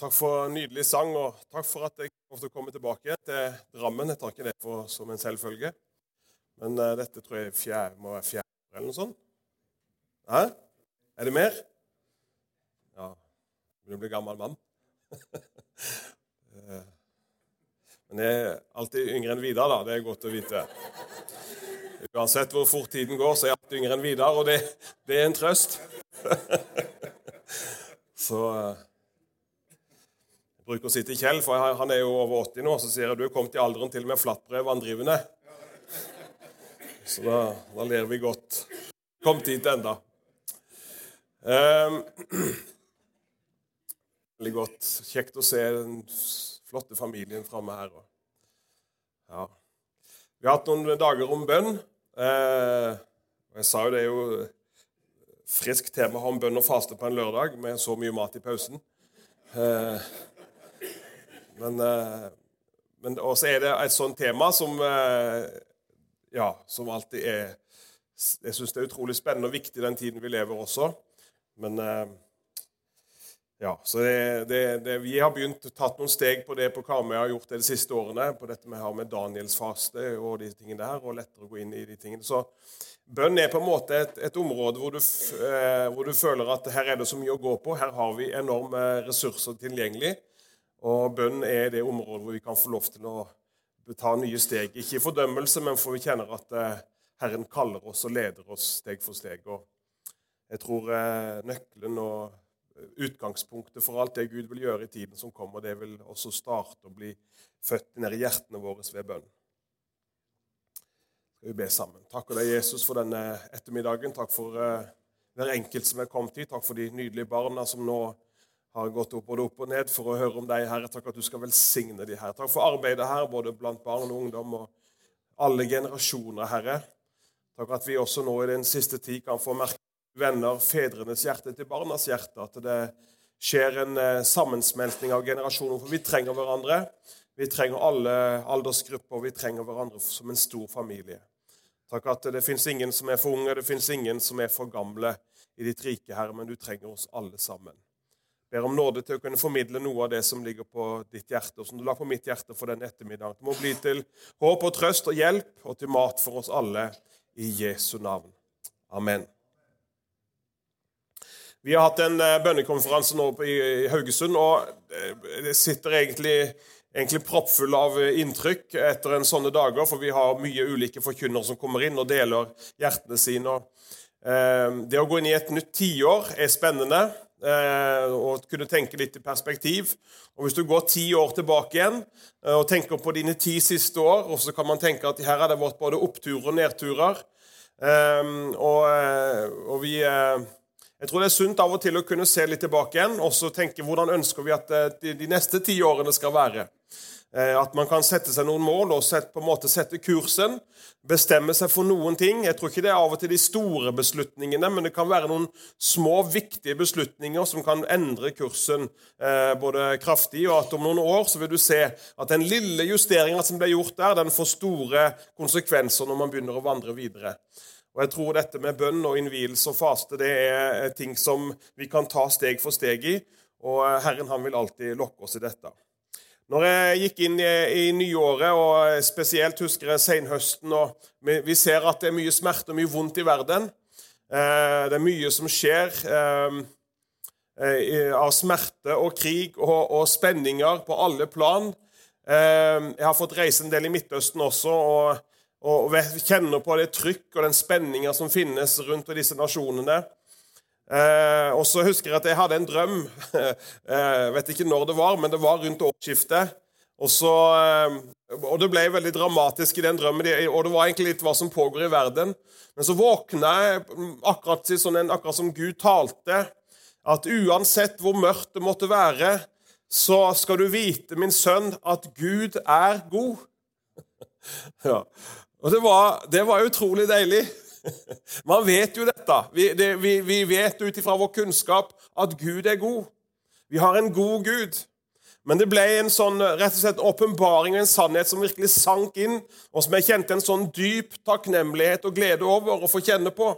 Takk for en nydelig sang, og takk for at jeg får komme tilbake til Drammen. Jeg tar ikke det for, som en selvfølge, men uh, dette tror jeg fjerde, må være fjerde eller noe sånt. Hæ? Er det mer? Ja. Du blir gammel mann. Eh, men jeg er alltid yngre enn Vidar, da. Det er godt å vite. Uansett hvor fort tiden går, så er jeg alltid yngre enn Vidar, og det, det er en trøst. så uh, bruker å si til Kjell, for han er jo over 80 nå, så sier jeg du er kommet i alderen til med flattbrev vanndrivende. Så da, da ler vi godt. Kommet dit enda. Um, veldig godt. Kjekt å se den flotte familien framme her. Ja. Vi har hatt noen dager om bønn. Uh, jeg sa jo det er jo friskt tema om bønn og faste på en lørdag med så mye mat i pausen. Uh, men, eh, men også er det et sånt tema som, eh, ja, som alltid er Jeg syns det er utrolig spennende og viktig den tiden vi lever også. Men eh, ja, så det, det, det, Vi har begynt tatt noen steg på det på hva vi har gjort det de siste årene. På dette vi har med Daniels faste og de tingene der, og lettere å gå inn i de tingene. Så bønn er på en måte et, et område hvor du, hvor du, føler at her er det så mye å gå på. Her har vi enorme ressurser tilgjengelig. Og bønn er det området hvor vi kan få lov til å ta nye steg. Ikke i fordømmelse, men for vi kjenner at eh, Herren kaller oss og leder oss steg for steg. Og jeg tror eh, nøkkelen og eh, utgangspunktet for alt det Gud vil gjøre i tiden som kommer, det vil også starte å bli født ned i hjertene våre ved bønn. Vi be sammen. Takker deg, Jesus, for denne ettermiddagen. Takk for hver enkelt som er kommet hit. Takk for de nydelige barna som nå har gått opp både opp og ned for å høre om deg, Herre. Takk at du skal velsigne de her. Takk for arbeidet her, både blant barn og ungdom og alle generasjoner, Herre. Takk at vi også nå i den siste tid kan få merke venner, fedrenes hjerte til barnas hjerte. At det skjer en sammensmelting sammensmeltning av generasjoner. For vi trenger hverandre. Vi trenger alle aldersgrupper. og Vi trenger hverandre som en stor familie. Takk at det fins ingen som er for unge, det fins ingen som er for gamle i ditt rike, Herre, men du trenger oss alle sammen ber om nåde til å kunne formidle noe av det som ligger på ditt hjerte, og som du la på mitt hjerte for den ettermiddagen. Det må bli til håp og trøst og hjelp og til mat for oss alle i Jesu navn. Amen. Vi har hatt en eh, bønnekonferanse nå i Haugesund, og eh, det sitter egentlig, egentlig proppfull av inntrykk etter en sånne dager, for vi har mye ulike forkynnere som kommer inn og deler hjertene sine. Eh, det å gå inn i et nytt tiår er spennende. Eh, og kunne tenke litt i perspektiv. Og Hvis du går ti år tilbake igjen eh, og tenker på dine ti siste år, og så kan man tenke at her har det vært både oppturer og nedturer. Ehm, og, eh, og vi jeg tror det er sunt av og til å kunne se litt tilbake igjen og så tenke hvordan ønsker vi at de neste ti årene skal være. Eh, at man kan sette seg noen mål og sette, på en måte sette kursen. Bestemme seg for noen ting. Jeg tror ikke det er av og til de store beslutningene, men det kan være noen små, viktige beslutninger som kan endre kursen eh, både kraftig, og at om noen år så vil du se at den lille justeringa som ble gjort der, den får store konsekvenser når man begynner å vandre videre. Og jeg tror dette med bønn og innvielse og faste det er ting som vi kan ta steg for steg i. Og Herren han vil alltid lokke oss i dette. Når jeg gikk inn i, i nyåret, og spesielt husker jeg senhøsten og vi, vi, ser at det er mye smerte og mye vondt i verden. Eh, det er mye som skjer eh, eh, av smerte og krig og, og, spenninger på alle plan. Eh, jeg har fått reise en del i Midtøsten også og, og kjenner på det trykk og den spenninga som finnes rundt disse nasjonene. Eh, og så husker jeg at jeg hadde en drøm. Jeg vet ikke når det var, men det var rundt årsskiftet. Og, så, eh, og det ble veldig dramatisk i den drømmen, og det var egentlig litt hva som pågår i verden. Men så våkna jeg akkurat, sånn, akkurat som Gud talte, at uansett hvor mørkt det måtte være, så skal du vite, min sønn, at Gud er god. ja. Og det var, det var utrolig deilig. Man vet jo dette. Vi, det, vi, vi vet ut ifra vår kunnskap at Gud er god. Vi har en god Gud. Men det ble en sånn rett og slett åpenbaring og en sannhet som virkelig sank inn, og som jeg kjente en sånn dyp takknemlighet og glede over å få kjenne på.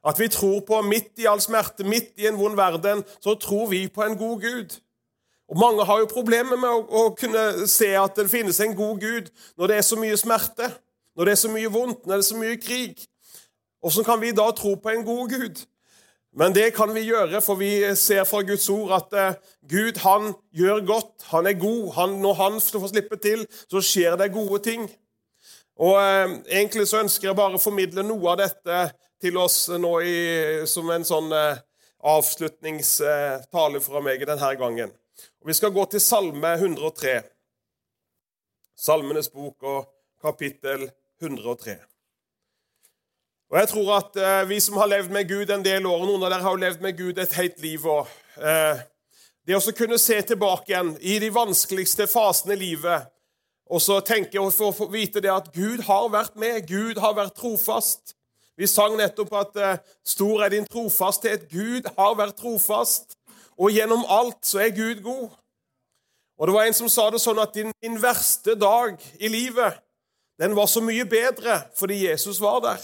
At vi tror på, midt i all smerte, midt i en vond verden, så tror vi på en god Gud. Og Mange har jo problemer med å, å, kunne se at det finnes en god Gud når det er så mye smerte, når det er så mye vondt, når det er så mye krig. Hvordan kan vi da tro på en god Gud? Men det kan vi gjøre, for vi ser fra Guds ord at eh, Gud han gjør godt, han er god. Han, når han får slippe til, så skjer det gode ting. Og eh, Egentlig så ønsker jeg bare å formidle noe av dette til oss nå i, som en sånn eh, avslutningstale fra meg denne gangen. Og Vi skal gå til Salme 103. Salmenes bok og kapittel 103. Og jeg tror at eh, Vi som har levd med Gud en del år, noen av dere har jo levd med Gud et helt liv òg eh, Det å kunne se tilbake igjen i de vanskeligste fasene i livet og så tenke og få vite det at Gud har vært med, Gud har vært trofast. Vi sang nettopp at eh, 'Stor er din trofasthet'. Gud har vært trofast, og gjennom alt så er Gud god. Og Det var en som sa det sånn at din, din verste dag i livet den var så mye bedre fordi Jesus var der.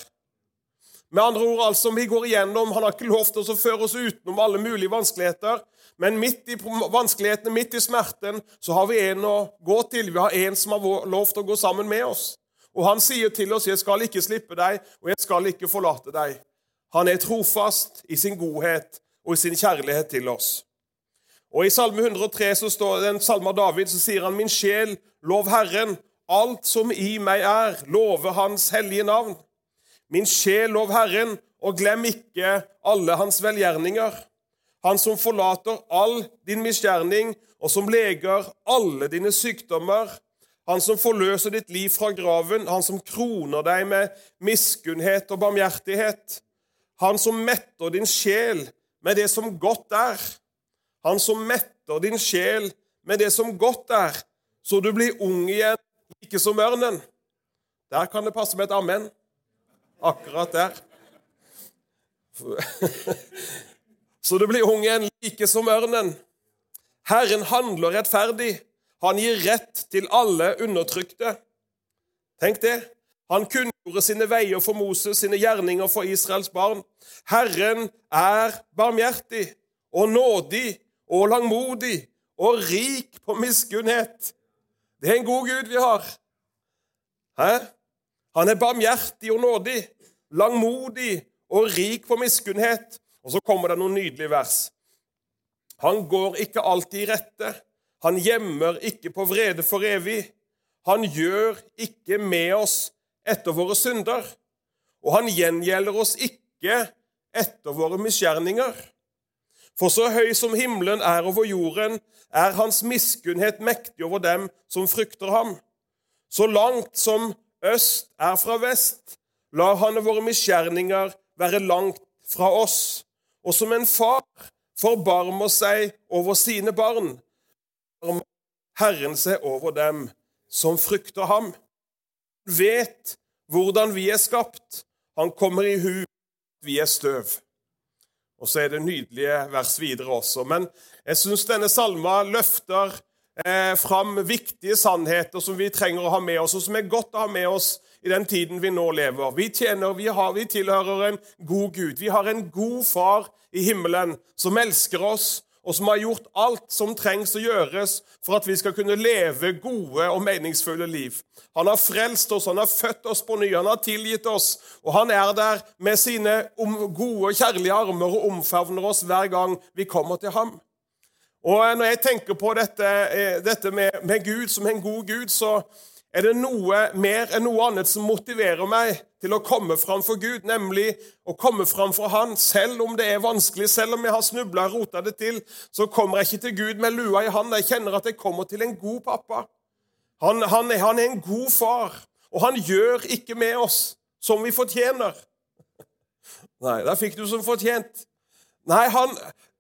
Med andre ord, altså, vi går igjennom, Han har ikke lovt oss å føre oss utenom alle mulige vanskeligheter. Men midt i vanskelighetene, midt i smerten, så har vi en å gå til. Vi har en som har lovt å gå sammen med oss. Og han sier til oss, 'Jeg skal ikke slippe deg, og jeg skal ikke forlate deg'. Han er trofast i sin godhet og i sin kjærlighet til oss. Og I Salme 103 så står det en salme av David, så sier han, 'Min sjel, lov Herren'. Alt som i meg er, love Hans hellige navn. Min sjel, lov Herren, og glem ikke alle hans velgjerninger. Han som forlater all din misgjerning, og som leger alle dine sykdommer. Han som forløser ditt liv fra graven, han som kroner deg med miskunnhet og barmhjertighet. Han som metter din sjel med det som godt er. Han som metter din sjel med det som godt er, så du blir ung igjen, ikke som ørnen. Der kan det passe med et amen. Akkurat der. Så det blir ungen like som ørnen. Herren handler rettferdig. Han gir rett til alle undertrykte. Tenk det. Han kunngjorde sine veier for Moses, sine gjerninger for Israels barn. Herren er barmhjertig og nådig og langmodig og rik på miskunnhet. Det er en god Gud vi har. Hæ? Han er barmhjertig og nådig, langmodig og rik på miskunnhet. Og så kommer det noen nydelige vers. Han går ikke alltid i rette. Han gjemmer ikke på vrede for evig. Han gjør ikke med oss etter våre synder. Og han gjengjelder oss ikke etter våre misgjerninger. For så høy som himmelen er over jorden, er hans miskunnhet mektig over dem som frykter ham. Så langt som øst er fra vest. La han våre misgjerninger være langt fra oss. Og som en far forbarmer seg over sine barn, Herren seg over dem som frykter ham. Vet hvordan vi er skapt. Han kommer i hu. Vi er støv. Og så er det nydelige vers videre også. Men jeg syns denne salma løfter eh, fram viktige sannheter som vi trenger å ha med oss, og som er godt å ha med oss i den tiden vi nå lever. Vi, tjener, vi, har, vi tilhører en god Gud. Vi har en god far i himmelen som elsker oss, og som har gjort alt som trengs å gjøres for at vi skal kunne leve gode og meningsfulle liv. Han har frelst oss, han har født oss på ny, han har tilgitt oss, og han er der med sine gode, kjærlige armer og omfavner oss hver gang vi kommer til ham. Og Når jeg tenker på dette, eh, dette med, med, Gud som en god Gud, så er det noe mer enn noe annet som motiverer meg til å komme fram for Gud, nemlig å komme fram for Han. Selv om det er vanskelig, selv om jeg har snubla og rota det til, så kommer jeg ikke til Gud med lua i hånda. Jeg kjenner at jeg kommer til en god pappa. Han, han, han er en god far, og han gjør ikke med oss som vi fortjener. Nei, der fikk du som fortjent. Nei, han,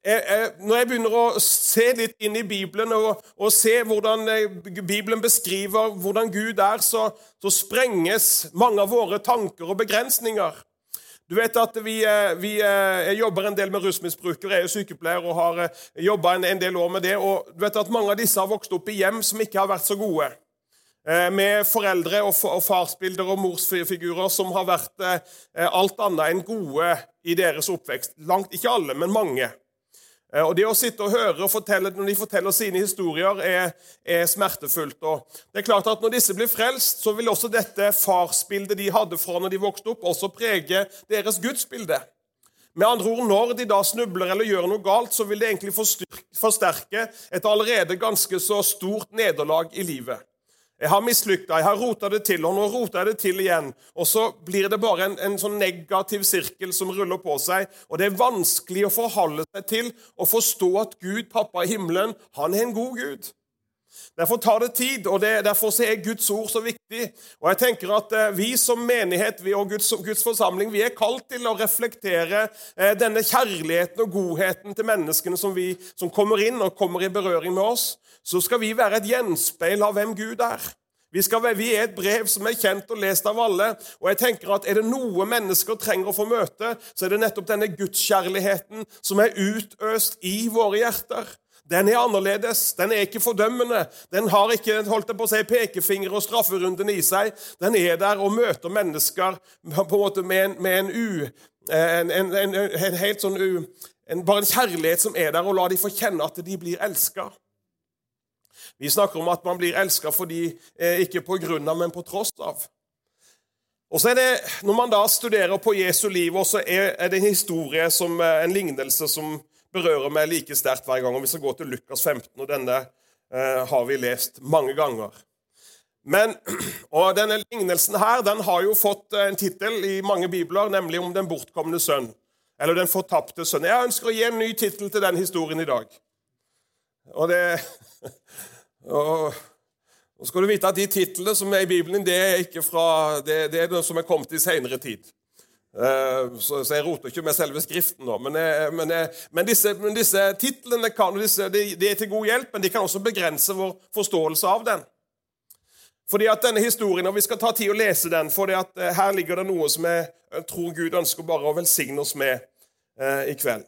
når jeg begynner å se litt inn i Bibelen og, og se hvordan eh, Bibelen beskriver hvordan Gud er, så, så, sprenges mange av våre tanker og begrensninger. Du vet at vi, eh, vi eh, Jeg jobber en del med rusmisbrukere, er sykepleier og har jobba en, en, del år med det. og du vet at Mange av disse har vokst opp i hjem som ikke har vært så gode. Med foreldre og, og farsbilder og morsfigurer som har vært alt annet enn gode i deres oppvekst. Langt, ikke alle, men mange. Eh, og Det å sitte og høre og fortelle, når de forteller sine historier, er, er, smertefullt. Og det er klart at Når disse blir frelst, så vil også dette farsbildet de hadde fra når de vokste opp, også prege deres gudsbilde. Med andre ord, Når de da snubler eller gjør noe galt, så vil det egentlig forsterke et allerede ganske så stort nederlag i livet. Jeg har mislykta, jeg har rota det til, og nå roter jeg det til igjen. Og så blir det bare en, en, sånn negativ sirkel som ruller på seg. Og det er vanskelig å forholde seg til og forstå at Gud, pappa i himmelen, han er en god Gud. Derfor tar det tid, og det, derfor er Guds ord så viktig. Og jeg tenker at eh, Vi som menighet vi og Guds, Guds, forsamling vi er kalt til å reflektere eh, denne kjærligheten og godheten til menneskene som, vi, som kommer inn og kommer i berøring med oss. Så skal vi være et gjenspeil av hvem Gud er. Vi, skal, vi, er et brev som er kjent og lest av alle. og jeg tenker at Er det noe mennesker trenger å få møte, så er det nettopp denne gudskjærligheten som er utøst i våre hjerter. Den er annerledes. Den er ikke fordømmende. Den har ikke holdt på å si, pekefinger og strafferunden i seg. Den er der og møter mennesker på en måte med en, med en u... En, en, en, helt sånn u... bare en kjærlighet som er der, og la dem få kjenne at de blir elska. Vi snakker om at man blir elska fordi eh, ikke på grunn av, men på tross av. Og så er det, Når man da studerer på Jesu liv, så er, er det en historie som, eh, en lignelse som berører meg like sterkt hver gang. Og Vi skal gå til Lukas 15, og denne eh, har vi lest mange ganger. Men, og Denne lignelsen her, den har jo fått eh, en tittel i mange bibler, nemlig om den bortkomne sønn. Eller den fortapte sønn. Jeg ønsker å gi en ny tittel til den historien i dag. Og det og, Nå skal du vite at De titlene som er i Bibelen, det er ikke fra, det, det er noe som er kommet i senere tid. Eh, så, jeg roter ikke med selve Skriften nå. Men, men, men disse, disse titlene kan, disse, de, de, er til god hjelp, men de kan også begrense vår forståelse av den. Fordi at denne historien, og Vi skal ta tid å lese den, for eh, her ligger det noe som jeg, tror Gud ønsker bare å velsigne oss med eh, i kveld.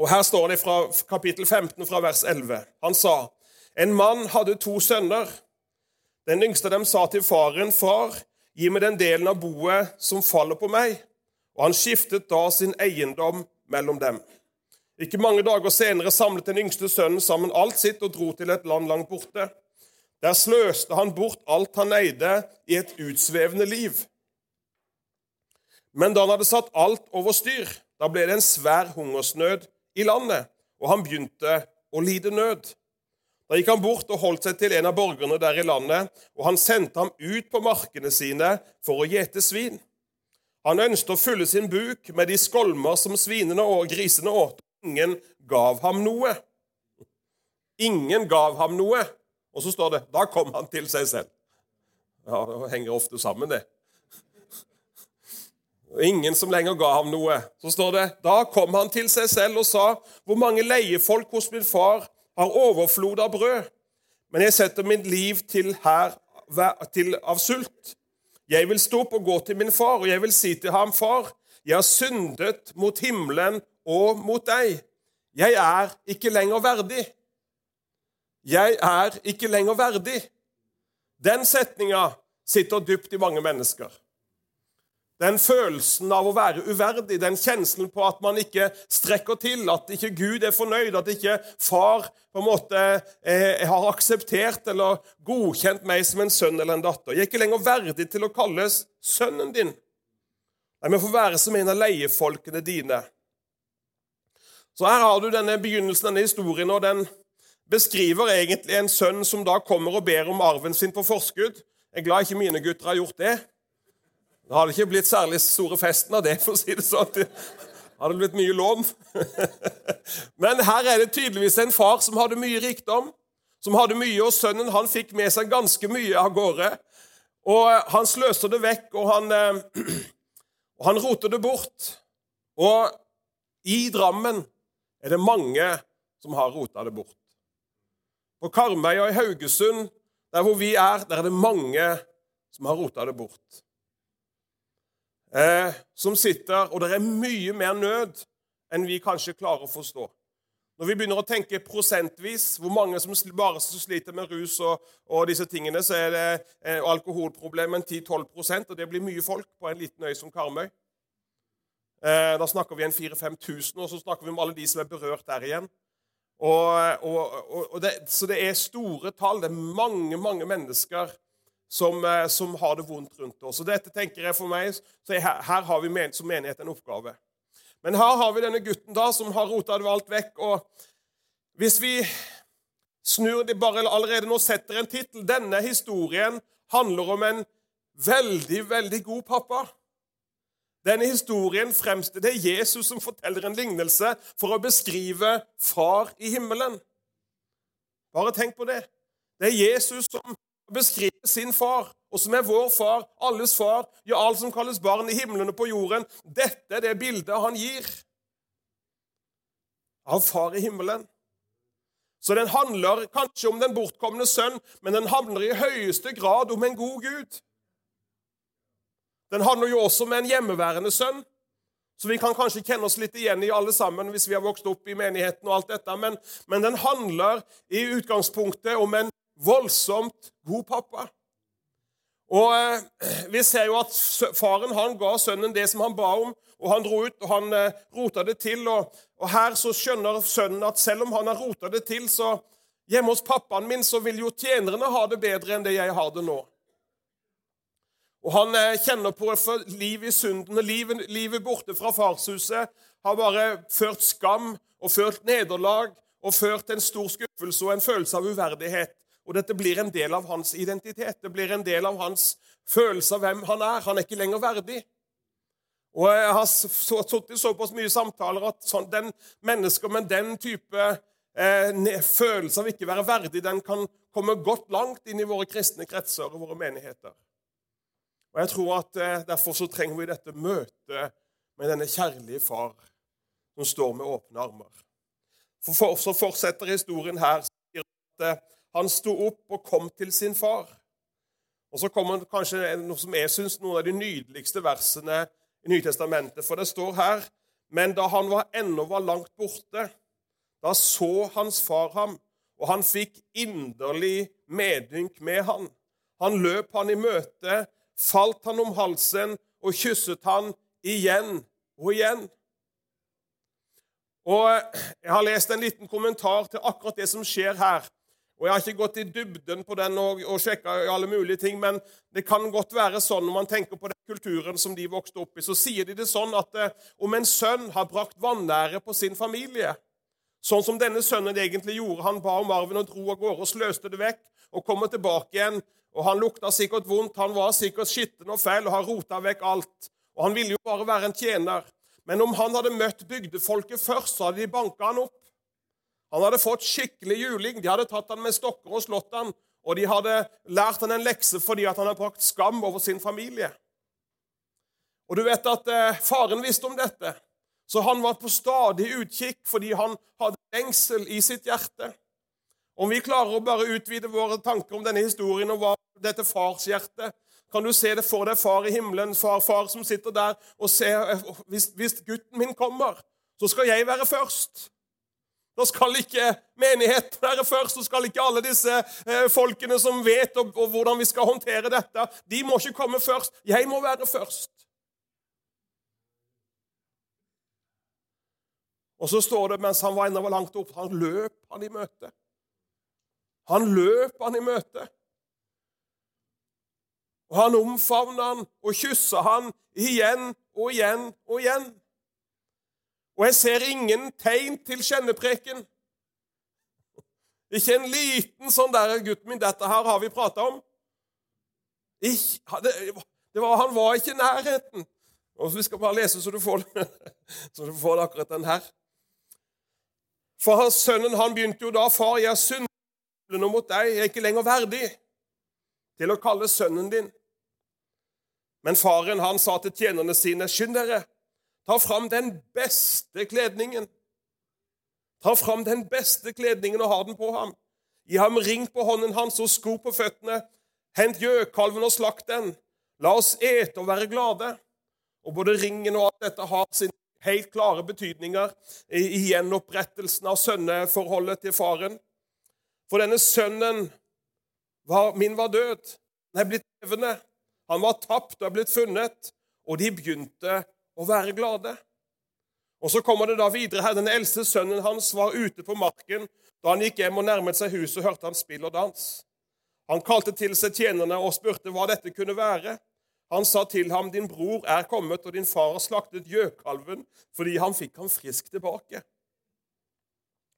Og Her står det fra kapittel 15, fra vers 11. Han sa, en mann hadde to sønner. Den yngste av dem sa til faren, far, Gi meg den delen av boet som faller på meg. Og han skiftet da sin eiendom mellom dem. Ikke mange dager senere samlet den yngste sønnen sammen alt sitt og dro til et land langt borte. Der sløste han bort alt han eide, i et utsvevende liv. Men da han hadde satt alt over styr, da ble det en svær hungersnød i landet, og han begynte å lide nød. Da gikk han bort og holdt seg til en av borgerne der i landet, og han sendte ham ut på markene sine for å gjete svin. Han ønsket å fylle sin buk med de skolmer som svinene og grisene åt. Ingen gav ham noe. Ingen gav ham noe. Og så står det da kom han til seg selv. Ja, Det henger ofte sammen, det. Ingen som lenger ga ham noe. Så står det da kom han til seg selv og sa, hvor mange leiefolk hos min far har overflod av brød, men jeg setter mitt liv til her til av sult. Jeg vil stå opp og gå til min far, og jeg vil si til ham, far, jeg har syndet mot himmelen og mot deg. Jeg er ikke lenger verdig. Jeg er ikke lenger verdig. Den setninga sitter dypt i mange mennesker. Den følelsen av å være uverdig, den kjenslen på at man ikke strekker til, at ikke Gud er fornøyd, at ikke far på en måte eh, har akseptert eller godkjent meg som en sønn eller en datter. Jeg er ikke lenger verdig til å kalles sønnen din. Jeg må få være som en av leiefolkene dine. Så her har du denne begynnelsen, denne historien, og den beskriver egentlig en sønn som da kommer og ber om arven sin på forskudd. Jeg er glad ikke mine gutter har gjort det. Det hadde ikke blitt særlig store festen av det, for å si det sånn. Det hadde blitt mye lån. Men her er det tydeligvis en far som hadde mye rikdom, som hadde mye, og sønnen han fikk med seg ganske mye av gårde. Og eh, han sløser det vekk, og han, eh, og han roter det bort. Og i Drammen er det mange som har rota det bort. På Karmøy og i Haugesund, der hvor vi er, der er det mange som har rota det bort eh, som sitter, og det er mye mer nød enn vi kanskje klarer å forstå. Når vi begynner å tenke prosentvis, hvor mange som bare sliter med rus og, og disse tingene, så er det eh, alkoholproblemet 10-12 og det blir mye folk på en liten øy som Karmøy. Eh, da snakker vi en 4000-5000, og så snakker vi om alle de som er berørt der igjen. Og, og, og det, så det er store tall. Det er mange, mange mennesker som, eh, som har det vondt rundt oss. Og dette tenker jeg for meg, så her, har vi som menighet en oppgave. Men her har vi denne gutten da, som har rota det alt vekk. og Hvis vi snur det bare allerede nå setter en tittel Denne historien handler om en veldig, veldig god pappa. Denne historien fremstår Det er Jesus som forteller en lignelse for å beskrive far i himmelen. Bare tenk på det. Det er Jesus som beskriver sin far, og som er vår far, alles far, ja, alt som kalles barn i himlene på jorden. Dette er det bildet han gir av far i himmelen. Så den handler kanskje om den bortkomne sønn, men den handler i høyeste grad om en god Gud. Den handler jo også om en hjemmeværende sønn, så vi kan kanskje kjenne oss litt igjen i alle sammen hvis vi har vokst opp i menigheten. og alt dette, Men, men den handler i utgangspunktet om en voldsomt god pappa. Og eh, Vi ser jo at faren han ga sønnen det som han ba om, og han dro ut og han eh, rota det til. Og, og Her så skjønner sønnen at selv om han har rota det til, så hjemme hos pappaen min så vil jo tjenerne ha det bedre enn det jeg har det nå. Og Han eh, kjenner på for liv i synden. livet, livet borte fra farshuset har bare ført skam og ført nederlag og ført en stor skuffelse og en følelse av uverdighet. Og dette blir en del av hans identitet. Det blir en del av hans følelse av hvem han er. Han er ikke lenger verdig. Og Jeg har sittet i såpass mye samtaler at sånn, den mennesker med den type eh, følelse av ikke være verdig, den kan komme godt langt inn i våre kristne kretser og våre menigheter. Og jeg tror at eh, Derfor så trenger vi dette møtet med denne kjærlige far som står med åpne armer. For, for Så fortsetter historien her. sier at eh, Han sto opp og kom til sin far. Og Så kommer kanskje noe som jeg syns noen av de nydeligste versene i Nytestamentet. For det står her Men da han var ennå var langt borte, da så hans far ham, og han fikk inderlig medynk med han. Han løp han i møte falt han om halsen og kysset han igjen og igjen. Og Jeg har lest en liten kommentar til akkurat det som skjer her. Og Jeg har ikke gått i dybden på den og, og sjekka alle mulige ting, men det kan godt være sånn når man tenker på den kulturen som de vokste opp i, så sier de det sånn at eh, om en sønn har brakt vanære på sin familie, sånn som denne sønnen egentlig gjorde Han ba om arven og dro av gårde og sløste det vekk og kommer tilbake igjen og Han lukta sikkert vondt, han var sikkert skitten og feil og har rota vekk alt. Og Han ville jo bare være en tjener. Men om han hadde møtt bygdefolket først, så hadde de banka han opp. Han hadde fått skikkelig juling. De hadde tatt han med stokker og slått han, og de hadde lært han en lekse fordi han hadde brakt skam over sin familie. Og du vet at eh, Faren visste om dette, så han var på stadig utkikk fordi han hadde lengsel i sitt hjerte. Om vi klarer å bare utvide våre tanker om denne historien og hva dette farshjertet Kan du se det for deg, far i himmelen, far, far som sitter der og ser hvis, hvis gutten min kommer, så skal jeg være først. Da skal ikke menigheten være først, så skal ikke alle disse eh, folkene som vet og, og hvordan vi skal håndtere dette, de må ikke komme først. Jeg må være først. Og så står det mens han var enda langt opp, han løp han i møte. Han løp han i møte. Og han omfavna han og kyssa han igjen og igjen og igjen. Og jeg ser ingen tegn til kjennepreken. Ikke en liten sånn der 'Gutten min, dette her har vi prata om'. Ikke, det, det var, han var ikke i nærheten. Og Vi skal bare lese så du får, så du får akkurat den her. For sønnen han begynte jo da 'Far, jeg synder mot deg. Jeg er ikke lenger verdig til å kalle sønnen din. Men faren han sa til tjenerne sine, skynd dere, ta fram den beste kledningen. Ta fram den beste kledningen og ha den på ham. Gi ham ring på hånden hans og sko på føttene. Hent gjøkalven og slakt den. La oss ete og være glade. Og både ringen og alt dette har sin helt klare betydninger i gjenopprettelsen av sønneforholdet til faren. For denne sønnen var, min var død. Den er blitt levende. Han var tapt og er blitt funnet. Og de begynte å være glade. Og Så kommer det da videre her. Den eldste sønnen hans var ute på marken. Da han gikk hjem og nærmet seg huset, hørte han spill og dans. Han kalte til seg tjenerne og spurte hva dette kunne være. Han sa til ham, 'Din bror er kommet, og din far har slaktet gjøkalven fordi han fikk ham frisk tilbake.'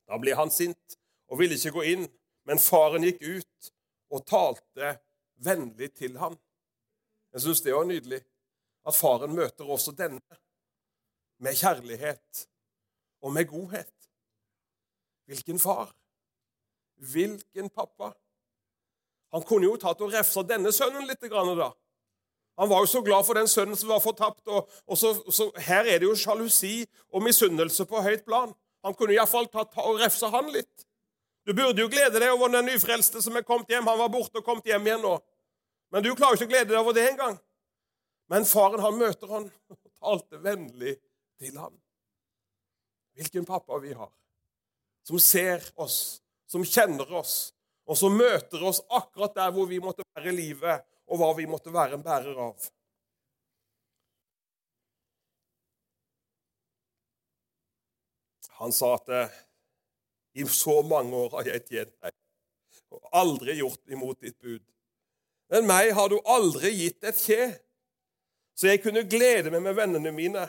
Da ble han sint og ville ikke gå inn, men faren gikk ut og talte vennlig til ham. Jeg syns det var nydelig at faren møter også denne med kjærlighet og med godhet. Hvilken far? Hvilken pappa? Han kunne jo tatt og refsa denne sønnen litt. da. Han var jo så glad for den sønnen som var fortapt. og, og så, så, Her er det jo sjalusi og misunnelse på høyt plan. Han kunne iallfall tatt og refsa han litt. Du burde jo glede deg over den nyfrelste som er kommet hjem. Han var borte og kommet hjem igjen nå. Men du klarer jo ikke å glede deg over det engang. Men faren han møter han og talte vennlig til ham. Hvilken pappa vi har, som ser oss, som kjenner oss, og som møter oss akkurat der hvor vi måtte være i livet, og hva vi måtte være en bærer av. Han sa at i så mange år har jeg tjent deg og aldri gjort imot ditt bud. Men meg har du aldri gitt et kje, så jeg kunne glede meg med vennene mine.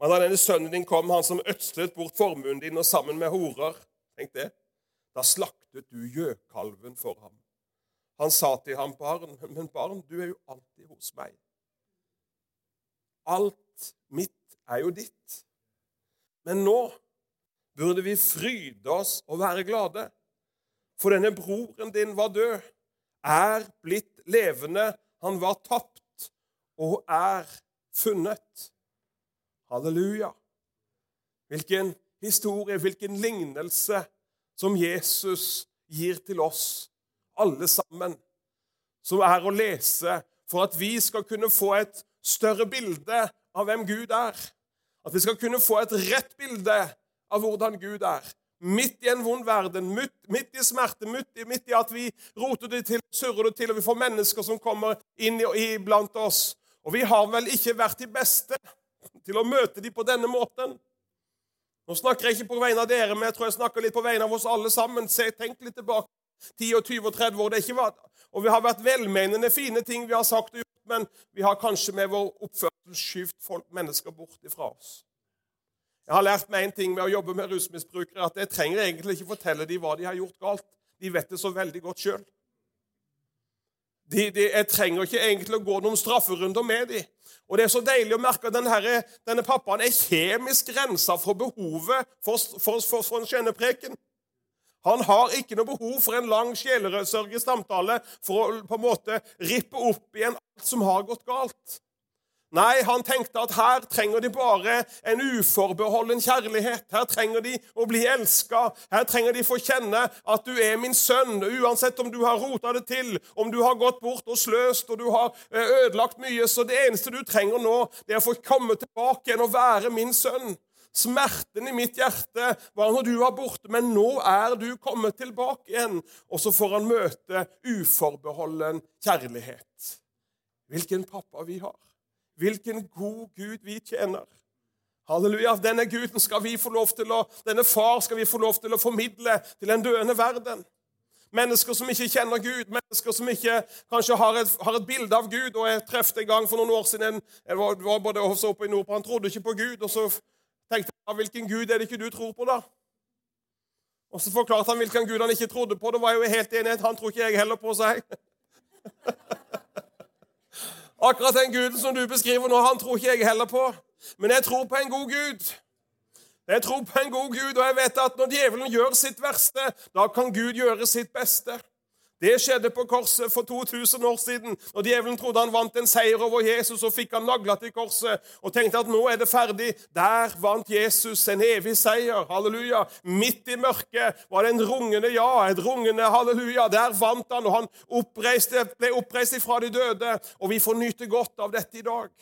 Men da denne sønnen din kom, han som ødslet bort formuen din og sammen med horer, tenk det, da slaktet du gjøkalven for ham. Han sa til ham, barn, men barn, du er jo alltid hos meg. Alt mitt er jo ditt. Men nå burde vi fryde oss og være glade, for denne broren din var død, er blitt levende, han var tapt og er funnet. Halleluja. Hvilken historie, hvilken lignelse som Jesus gir til oss, alle sammen, som er å lese for at vi skal kunne få et større bilde av hvem Gud er. At vi skal kunne få et rett bilde av hvordan Gud er. Midt i en vond verden, midt i smerte, midt i at vi roter det til, surrer det til, og vi får mennesker som kommer inn i blant oss. Og vi har vel ikke vært de beste til å møte dem på denne måten. Nå snakker jeg ikke på vegne av dere, men jeg tror jeg snakker litt på vegne av oss alle sammen. Se, Tenk litt tilbake 10 og 20 og 30 år. Det ikke vært, og vi har vært velmenende, fine ting vi har sagt og gjort, men vi har kanskje med vår oppførsel skyvd folk, mennesker bort ifra oss. Jeg har lært meg en ting med å jobbe med rusmisbrukere, at jeg trenger egentlig ikke fortelle dem hva de har gjort galt. De vet det så veldig godt sjøl. De, de, jeg trenger ikke egentlig å gå noen strafferunder med dem. Og Det er så deilig å merke at denne, denne pappaen er kjemisk rensa for behovet for, for, for, for en skjennepreken. Han har ikke noe behov for en lang sjelerødsørgelig samtale for å på en måte rippe opp igjen alt som har gått galt. Nei, han tenkte at her trenger de bare en uforbeholden kjærlighet. Her trenger de å bli elska. Her trenger de få kjenne at du er min sønn, uansett om du har rota det til, om du har gått bort og sløst og du har eh, ødelagt mye. Så det eneste du trenger nå, det er å få komme tilbake igjen og være min sønn. Smerten i mitt hjerte var når du var borte, men nå er du kommet tilbake igjen. Og så får han møte uforbeholden kjærlighet. Hvilken pappa vi har. Hvilken god Gud vi tjener. Halleluja. Denne Guden skal vi få lov til å, denne far skal vi få lov til å formidle til en døende verden. Mennesker som ikke kjenner Gud, mennesker som ikke kanskje har et, har et bilde av Gud. og Jeg traff en gang for noen år siden jeg var, var både også oppe i Nordpå, Han trodde ikke på Gud. og Så tenkte jeg hvilken Gud er det ikke du tror på, da? Og Så forklarte han hvilken Gud han ikke trodde på. Det var jo helt enighet. Han tror ikke jeg heller på seg. Akkurat den guden som du beskriver nå, han tror ikke jeg heller på. Men jeg tror på en god gud. Jeg tror på en god gud, og jeg vet at når djevelen gjør sitt verste, da kan Gud gjøre sitt beste. Det skjedde på korset for 2000 år siden, når djevelen trodde han vant en seier over Jesus, og fikk han nagla til korset og tenkte at nå er det ferdig. Der vant Jesus en evig seier. Halleluja. Midt i mørket var det en rungende ja, et rungende halleluja. Der vant han, og han oppreiste, ble oppreist ifra de døde. Og vi får nyte godt av dette i dag.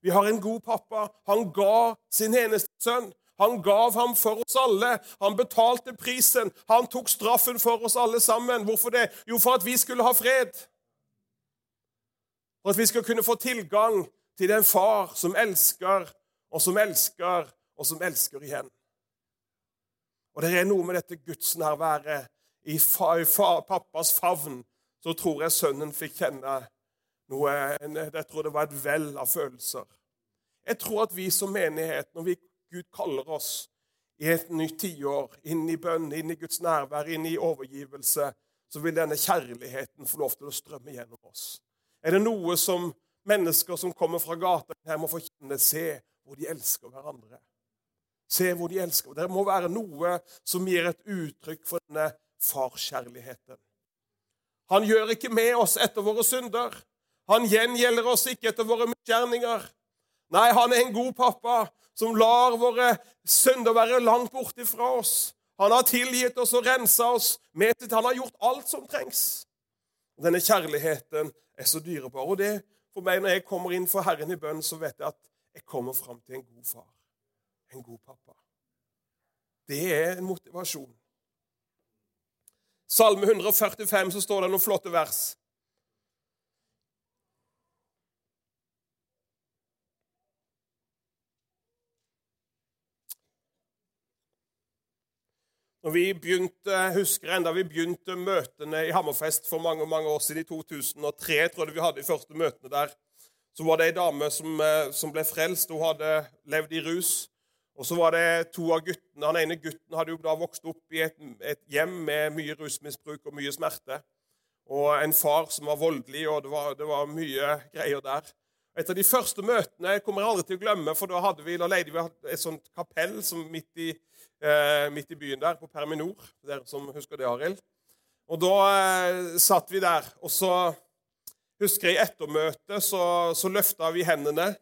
Vi har en god pappa. Han ga sin eneste sønn. Han gav ham for oss alle. Han betalte prisen. Han tok straffen for oss alle sammen. Hvorfor det? Jo, for at vi skulle ha fred. For at vi skal kunne få tilgang til den far som elsker, og som elsker, og som elsker igjen. Og det er noe med dette gudsnærværet i, fa, i fa, pappas favn. Så tror jeg sønnen fikk kjenne noe Jeg tror det var et vell av følelser. Jeg tror at vi som menighet, når vi, Gud kaller oss i et nytt tiår, inn i bønn, inn i Guds nærvær, inn i overgivelse, så vil denne kjærligheten få lov til å strømme gjennom oss. Er det noe som mennesker som kommer fra gata her, må få kjenne, se hvor de elsker hverandre? Se hvor de elsker. Det må være noe som gir et uttrykk for denne farskjærligheten. Han gjør ikke med oss etter våre synder. Han gjengjelder oss ikke etter våre misgjerninger. Nei, han er en god pappa som lar våre synder være langt borte fra oss. Han har tilgitt oss og rensa oss Metet. Han har gjort alt som trengs. Denne kjærligheten er så dyrebar. Og det for meg, når jeg kommer inn for Herren i bønn, så vet jeg at jeg kommer fram til en god far en god pappa. Det er en motivasjon. Salme 145 så står det noen flotte vers. Når vi begynte, husker enda vi begynte møtene i Hammerfest for mange mange år siden, i 2003, tror jeg vi hadde de første møtene der, så var det ei dame som, eh, som ble frelst. Hun hadde levd i rus. Og så var det to av guttene. Han ene gutten hadde jo da vokst opp i et, et hjem med mye rusmisbruk og mye smerte. Og en far som var voldelig, og det var, det var mye greier der. Et av de første møtene jeg kommer aldri til å glemme, for da hadde vi, da leide vi et sånt kapell som midt, i, midt i byen der, på Perminor. Dere som husker det, Arild. Og da eh, satt vi der. Og så husker jeg i ettermøtet så, så løfta vi hendene.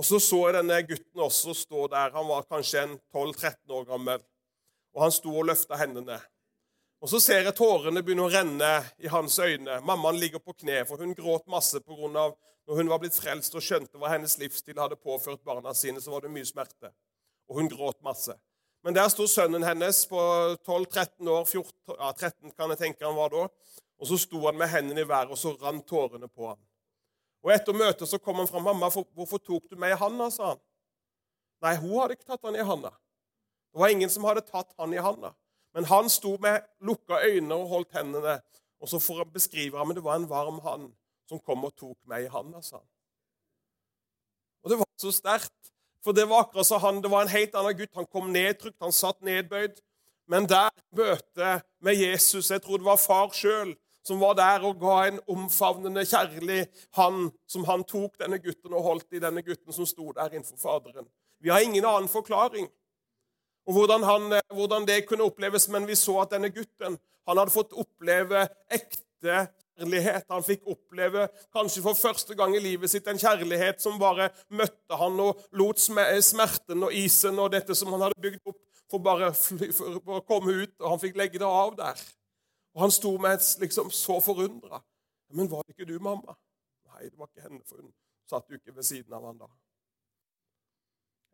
Og så så jeg denne gutten også stå der. Han var kanskje en 12-13 år gammel. Og han sto og løfta hendene. Og Så ser jeg tårene begynne å renne i hans øyne. Mammaen ligger på kne, for hun gråt masse på grunn av når hun var blitt frelst og skjønte hva hennes livsstil hadde påført barna sine, så var det mye smerte. Og hun gråt masse. Men der sto sønnen hennes på 12-13 år, 14, ja, 13 kan jeg tenke han var da. Og så sto han med hendene i været, og så rant tårene på ham. Og Etter møtet så kom han fram. 'Mamma, hvorfor tok du meg i handa?' sa han. Nei, hun hadde ikke tatt han i handa. Det var ingen som hadde tatt han i handa. Men han sto med lukka øyne og holdt hendene. Og så for å beskrive ham, men det var en varm hand som kom og tok meg i handa, sa han. Og det var så sterkt. For det var akkurat som han, det var en helt annen gutt. Han kom nedtrykt, han satt nedbøyd. Men der møtet med Jesus Jeg tror det var far sjøl som var der og ga en omfavnende, kjærlig hand som han tok denne gutten og holdt i denne gutten som sto der innenfor Faderen. Vi har ingen annen forklaring og hvordan, han, hvordan det kunne oppleves, men vi så at denne gutten han hadde fått oppleve ekte kjærlighet. Han fikk oppleve, kanskje for første gang i livet sitt, en kjærlighet som bare møtte han og lot smerten og isen og dette som han hadde bygd opp, for bare å komme ut, og han fikk legge det av der. Og han sto med et liksom så forundra. 'Men var det ikke du, mamma?' Nei, det var ikke henne, for hun satt jo ikke ved siden av han da.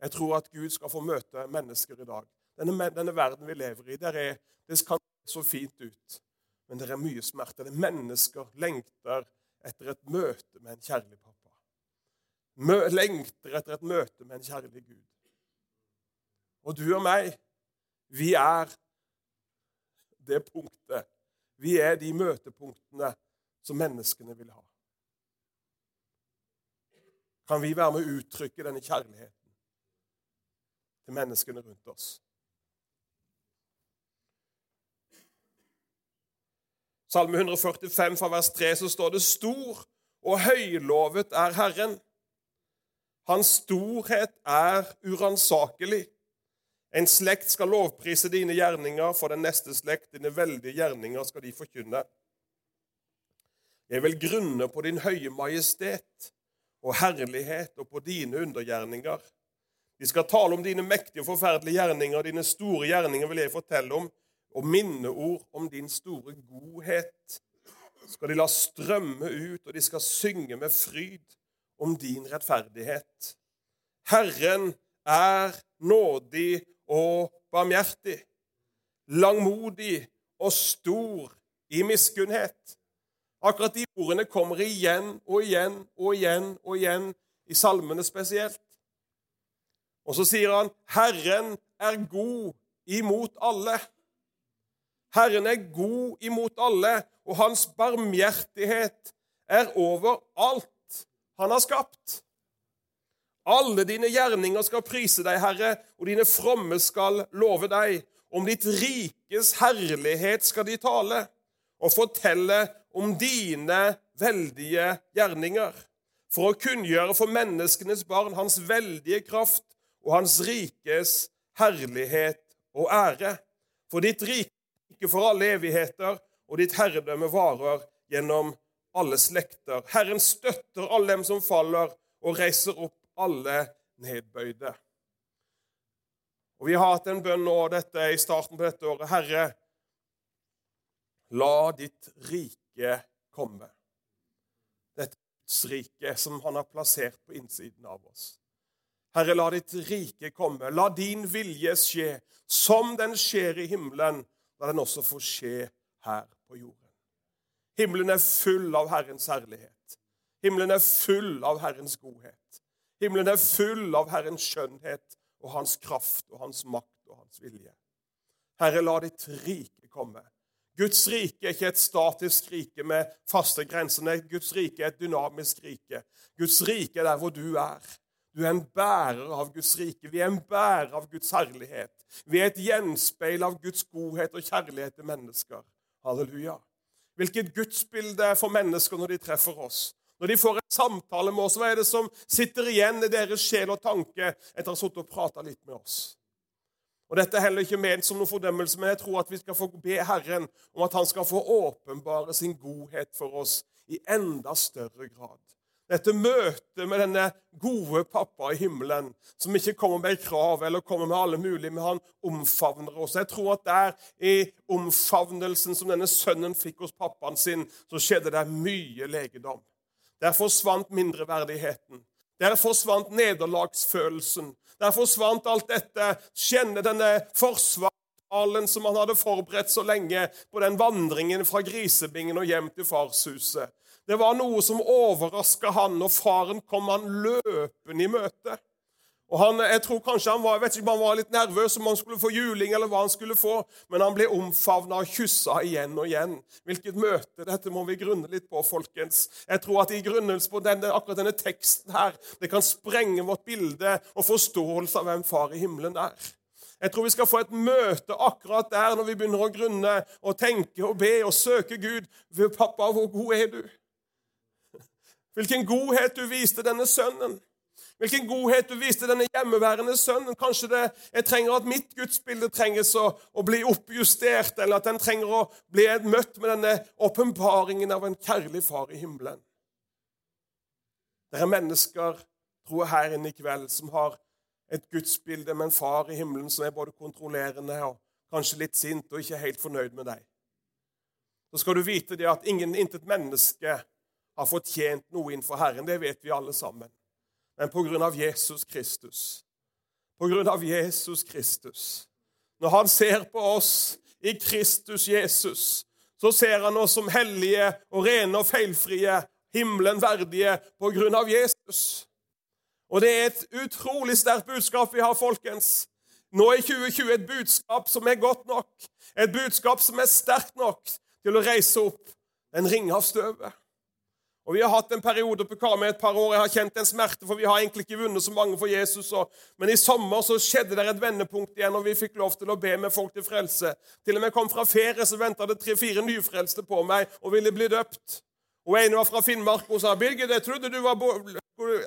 Jeg tror at Gud skal få møte mennesker i dag. Denne, denne verden vi lever i, der er, det kan se så fint ut, men det er mye smerte. Det er mennesker lengter etter et møte med en kjærlig pappa. Mø, lengter etter et møte med en kjærlig Gud. Og du og meg, vi er det punktet vi er de møtepunktene som menneskene vil ha. Kan vi være med å uttrykke denne kjærligheten til menneskene rundt oss? Salme 145 fra vers 3 så står det stor og høylovet er Herren. Hans storhet er uransakelig. En slekt skal lovprise dine gjerninger, for den neste slekt, dine veldige gjerninger, skal de forkynne. Jeg vil grunne på din høye majestet og herlighet og på dine undergjerninger. De skal tale om dine mektige og forferdelige gjerninger, dine store gjerninger vil jeg fortelle om, og minneord om din store godhet. Skal de la strømme ut, og de skal synge med fryd om din rettferdighet. Herren er nådig og barmhjertig, langmodig og stor i miskunnhet. Akkurat de ordene kommer igjen og igjen og igjen og igjen i salmene spesielt. Og så sier han, 'Herren er god imot alle'. Herren er god imot alle, og hans barmhjertighet er over alt han har skapt. Alle dine gjerninger skal prise deg, Herre, og dine fromme skal love deg. Om ditt rikes herlighet skal de tale, og fortelle om dine veldige gjerninger. For å kunngjøre for menneskenes barn hans veldige kraft og hans rikes herlighet og ære. For ditt rike ikke for alle evigheter, og ditt herredømme varer gjennom alle slekter. Herren støtter alle dem som faller, og reiser opp alle nedbøyde. Og Vi har hatt en bønn nå dette, i starten på dette året. Herre, la ditt rike komme. Dette Guds rike som han har plassert på innsiden av oss. Herre, la ditt rike komme. La din vilje skje, som den skjer i himmelen. La den også få skje her på jorden. Himmelen er full av Herrens herlighet. Himmelen er full av Herrens godhet. Himmelen er full av Herrens skjønnhet og hans kraft og hans makt og hans vilje. Herre, la ditt rike komme. Guds rike er ikke et statisk rike med faste grenser. Guds rike er et dynamisk rike. Guds rike er der hvor du er. Du er en bærer av Guds rike. Vi er en bærer av Guds herlighet. Vi er et gjenspeil av Guds godhet og kjærlighet til mennesker. Halleluja. Hvilket gudsbilde for mennesker når de treffer oss. Når de får en samtale med oss, hva er det som sitter igjen i deres sjel og tanke etter å ha sittet og prata litt med oss? Og Dette er heller ikke ment som noen fordømmelse, men jeg tror at vi skal få be Herren om at han skal få åpenbare sin godhet for oss i enda større grad. Dette møtet med denne gode pappa i himmelen, som ikke kommer med krav eller kommer med alle mulige, men han omfavner oss. Jeg tror at der i omfavnelsen som denne sønnen fikk hos pappaen sin, så skjedde det mye legedom. Der forsvant mindreverdigheten. Der forsvant nederlagsfølelsen. Der forsvant alt dette. Kjenne denne forsvarstalen som han hadde forberedt så lenge på den vandringen fra grisebingen og hjem til farshuset. Det var noe som overraska han, og faren kom han løpende i møte. Og han, jeg tror kanskje han var, jeg vet ikke om han var litt nervøs om han skulle få juling, eller hva han skulle få, men han ble omfavna og kyssa igjen og igjen. Hvilket møte! Dette må vi grunne litt på, folkens. Jeg tror at i grunnelse på denne, akkurat denne teksten her, det kan sprenge vårt bilde og forståelse av hvem Far i himmelen er. Jeg tror vi skal få et møte akkurat der når vi begynner å grunne og tenke og be og søke Gud. Pappa, hvor god er du? Hvilken godhet du viste denne sønnen. Hvilken godhet du viste denne hjemmeværende sønnen. Kanskje det, jeg trenger at mitt gudsbilde trenges å, å, bli oppjustert, eller at den trenger å bli møtt med denne åpenbaringen av en kjærlig far i himmelen. Det er mennesker, tror jeg, her inne i kveld som har et gudsbilde med en far i himmelen som er både kontrollerende og kanskje litt sint og ikke helt fornøyd med deg. Så skal du vite det at ingen, intet menneske har fortjent noe innenfor Herren. Det vet vi alle sammen. Men på grunn av Jesus Kristus På grunn av Jesus Kristus Når han ser på oss i Kristus Jesus, så ser han oss som hellige og rene og feilfrie, himmelen verdige, på grunn av Jesus. Og det er et utrolig sterkt budskap vi har, folkens. Nå i 2020 et budskap som er godt nok, et budskap som er sterkt nok til å reise opp en ring av støvet. Og Vi har hatt en periode på Karmøy et par år. Jeg har kjent en smerte, for vi har egentlig ikke vunnet så mange for Jesus. Og, men i sommer så skjedde det et vendepunkt igjen, og vi fikk lov til å be med folk til frelse. Til og med kom fra ferie, så venta det tre-fire nyfrelste på meg og ville bli døpt. Og En var fra Finnmark og sa 'Birgit, jeg trodde du var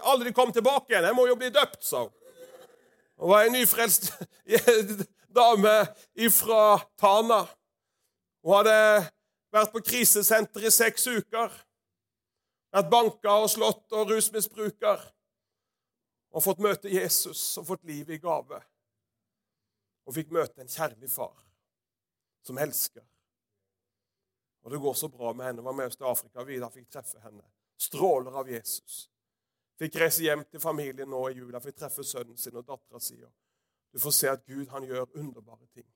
aldri kom tilbake igjen. Jeg må jo bli døpt', sa hun. Og var ei nyfrelst dame fra Tana. Hun hadde vært på krisesenter i seks uker. Vært banka og slått og rusmisbruker. Og fått møte Jesus og fått livet i gave. Og fikk møte en kjærlig far som elsker. Og det går så bra med henne. Var med oss til Afrika. Vidar fikk treffe henne. Stråler av Jesus. Fikk reise hjem til familien nå i jula. Fikk treffe sønnen sin og dattera si. Du får se at Gud han gjør underbare ting.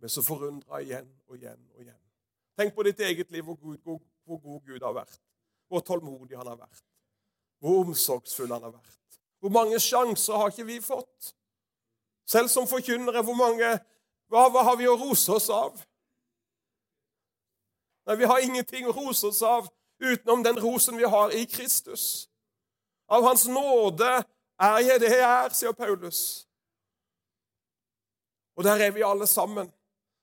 Men så forundra igjen og igjen og igjen. Tenk på ditt eget liv, hvor god, hvor, hvor god Gud har vært hvor tålmodig han har vært, hvor omsorgsfull han har vært, Hvor mange sjanser har ikke vi fått? Selv som forkynnere, hvor mange hva, hva har vi å rose oss av? Nei, Vi har ingenting å rose oss av utenom den rosen vi har i Kristus. Av Hans nåde er jeg det jeg er, sier Paulus. Og der er vi alle sammen.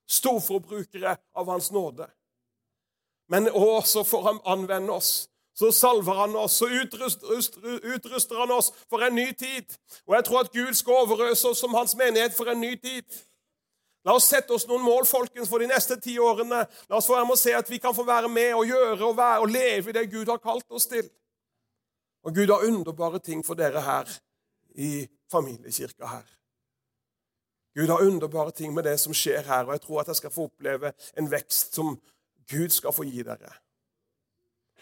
Storforbrukere av Hans nåde. Men også så får han anvende oss. Så salver han oss, så utruster, han oss for en ny tid. Og jeg tror at Gud skal overøse oss som hans menighet for en ny tid. La oss sette oss noen mål folkens, for de neste ti årene. La oss få være med å se at vi kan få være med og gjøre og, være, og leve i det Gud har kalt oss til. Og Gud har underbare ting for dere her i familiekirka her. Gud har underbare ting med det som skjer her, og jeg tror at jeg skal få oppleve en vekst som Gud skal få gi dere.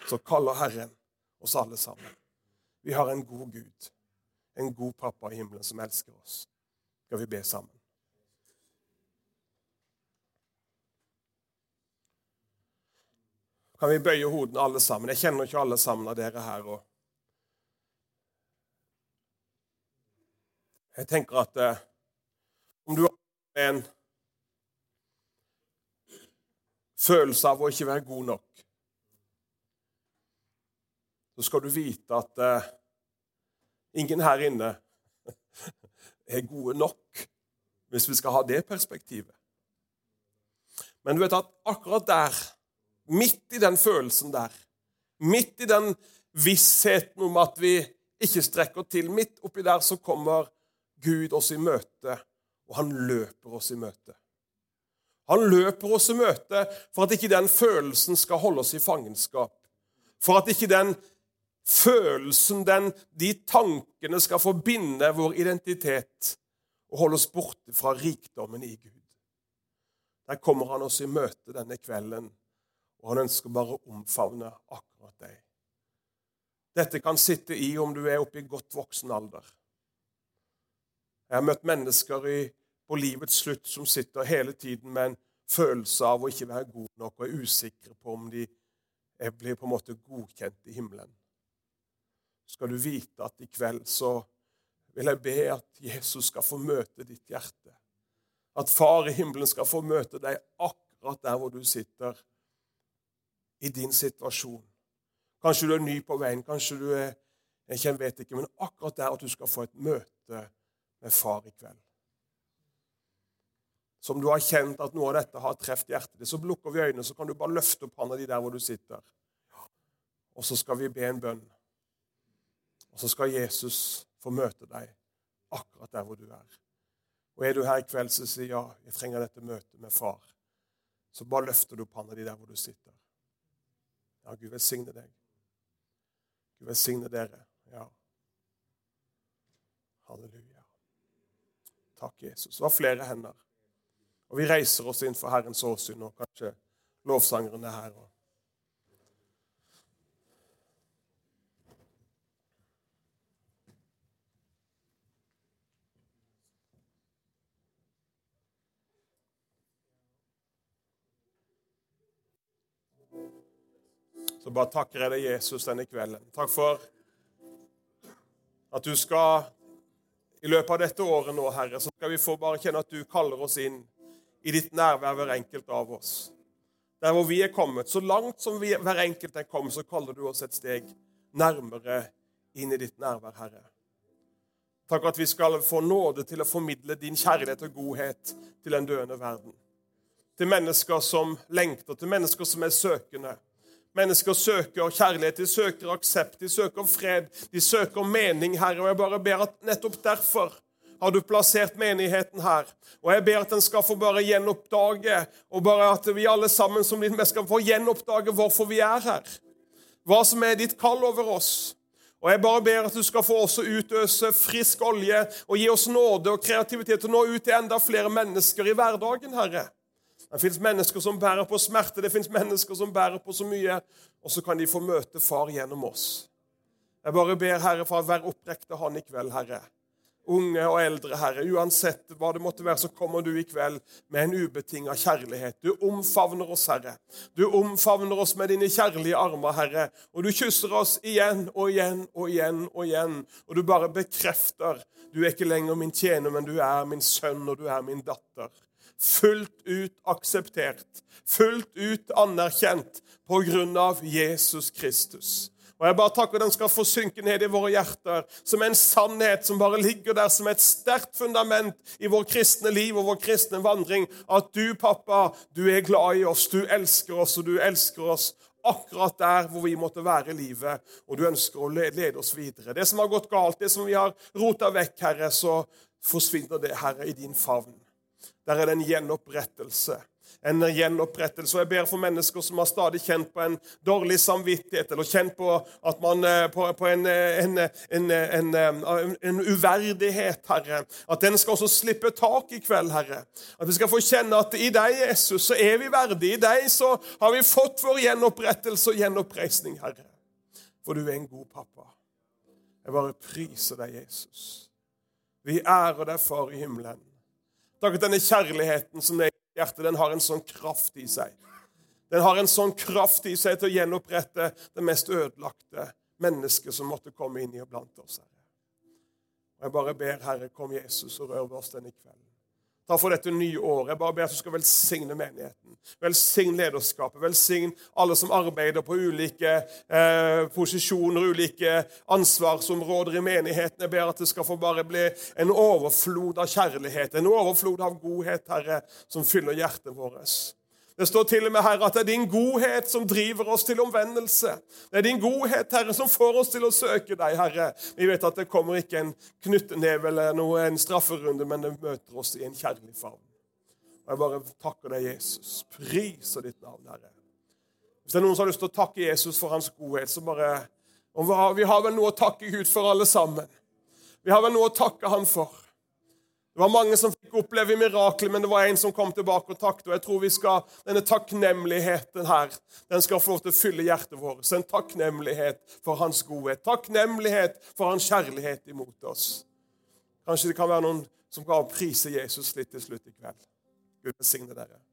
Så kaller Herren oss alle sammen. Vi har en god Gud, en god pappa i himmelen som elsker oss. Skal vi be sammen? kan vi bøye hodene alle sammen. Jeg kjenner ikke alle sammen av dere her. og Jeg tenker at eh, om du har en følelse av å ikke være god nok, så skal du vite at eh, ingen her inne er gode nok, hvis vi skal ha det perspektivet. Men du vet at akkurat der Midt i den følelsen der, midt i den vissheten om at vi ikke strekker til, midt oppi der så kommer Gud oss i møte, og han løper oss i møte. Han løper oss i møte for at ikke den følelsen skal holde oss i fangenskap. For at ikke den følelsen, den, de tankene, skal forbinde vår identitet og holde oss borte fra rikdommen i Gud. Der kommer han oss i møte denne kvelden og han ønsker bare å omfavne akkurat deg. Dette kan sitte i om du er oppe i godt voksen alder. Jeg har møtt mennesker i, på livets slutt som sitter hele tiden med en følelse av å ikke være god nok og er usikre på om de blir på en måte godkjent i himmelen. Skal du vite at i kveld så vil jeg be at Jesus skal få møte ditt hjerte. At Far i himmelen skal få møte deg akkurat der hvor du sitter i din situasjon. Kanskje du er ny på veien, kanskje du er jeg vet ikke, men akkurat der at du skal få et møte med far i kveld. Som du har kjent at noe av dette har truffet hjertet ditt, så lukker vi øynene, så kan du bare løfte opp hånda di der hvor du sitter. Og så skal vi be en bønn. Og så skal Jesus få møte deg akkurat der hvor du er. Og er du her i kveld som sier ja, jeg trenger dette møtet med far, så bare løfter du opp hånda di der hvor du sitter. Ja, Gud velsigne deg. Gud velsigne dere. Ja. Halleluja. Takk, Jesus. Det var flere hender. Og vi reiser oss inn for Herrens åsyn, og kanskje lovsangeren er her. Og så bare takker jeg deg, Jesus, denne kvelden. Takk for at du skal i løpet av dette året nå, Herre, så skal vi få bare kjenne at du kaller oss inn i ditt nærvær, hver enkelt av oss. Der hvor vi er kommet, så langt som vi, hver enkelt er kommet, så kaller du oss et steg nærmere inn i ditt nærvær, Herre. Takk at vi skal få nåde til å formidle din kjærlighet og godhet til en døende verden. Til mennesker som lengter, til mennesker som er søkende. Mennesker søker kjærlighet, de søker aksept, de søker fred, de søker mening, Herre. Og jeg bare ber at nettopp derfor har du plassert menigheten her. Og jeg ber at den skal få bare gjenoppdage, og bare at vi alle sammen som ditt skal få gjenoppdage hvorfor vi er her. Hva som er ditt kall over oss. Og jeg bare ber at du skal få også utøse frisk olje og gi oss nåde og kreativitet til å nå ut til enda flere mennesker i hverdagen, Herre. Det fins mennesker som bærer på smerte, det fins mennesker som bærer på så mye, og så kan de få møte Far gjennom oss. Jeg bare ber Herre for å være opprekte Han i kveld, Herre. unge og eldre, Herre. Uansett hva det måtte være, så kommer du i kveld med en ubetinga kjærlighet. Du omfavner oss, Herre. Du omfavner oss med dine kjærlige armer, Herre. Og du kysser oss igjen og igjen og igjen og igjen. Og du bare bekrefter. Du er ikke lenger min tjener, men du er min sønn, og du er min datter. Fullt ut akseptert, fullt ut anerkjent på grunn av Jesus Kristus. Og jeg bare takker den skal få synke ned i våre hjerter som en sannhet som bare ligger der som et sterkt fundament i vår kristne liv og vår kristne vandring. At du, pappa, du er glad i oss, du elsker oss, og du elsker oss akkurat der hvor vi måtte være i livet, og du ønsker å lede oss videre. Det som har gått galt, det som vi har rota vekk, Herre, så forsvinner det, Herre, i din favn. Der er det en gjenopprettelse en gjenopprettelse. Og Jeg ber for mennesker som har stadig kjent på en dårlig samvittighet, eller kjent på, at man, eh, på, på en, eh, en, en, en, uverdighet, Herre. At den skal også slippe tak i kveld, Herre. At vi skal få kjenne at i deg, Jesus, så er vi verdige. I deg så har vi fått vår gjenopprettelse og gjenoppreisning, Herre. For du er en god pappa. Jeg bare priser deg, Jesus. Vi ærer deg, Far i himmelen. Takk at denne kjærligheten som er i hjertet, den har en sånn kraft i seg. Den har en sånn kraft i seg til å gjenopprette det mest ødelagte mennesket som måtte komme inn i og blant oss. Herre. Og Jeg bare ber, Herre, kom Jesus og rør ved oss denne kvelden. Ta for dette nye året. Jeg bare ber at du skal velsigne menigheten. Velsign lederskapet. Velsign alle som arbeider på ulike eh, posisjoner, ulike ansvarsområder i menigheten. Jeg ber at det skal få bare bli en overflod av kjærlighet, en overflod av godhet, Herre, som fyller hjertet vårt. Det står til og med Herre, at det er din godhet som driver oss til omvendelse. Det er din godhet, Herre, som får oss til å søke deg, Herre. Vi vet at det kommer ikke en knyttneve eller noe, en strafferunde, men det møter oss i en kjærlig favn. Jeg bare takker deg, Jesus. Priser ditt navn, Herre. Hvis det er noen som har lyst til å takke Jesus for hans godhet, så bare og Vi har vel noe å takke Gud for, alle sammen. Vi har vel noe å takke Han for. Det var mange som fikk oppleve mirakler, men det var en som kom tilbake og takket. Og jeg tror vi skal, denne takknemligheten her, den skal få lov til å fylle hjertet vårt. En takknemlighet for hans godhet. Takknemlighet for hans kjærlighet imot oss. Kanskje det kan være noen som kan prise Jesus litt til slutt i kveld. Gud velsigne dere.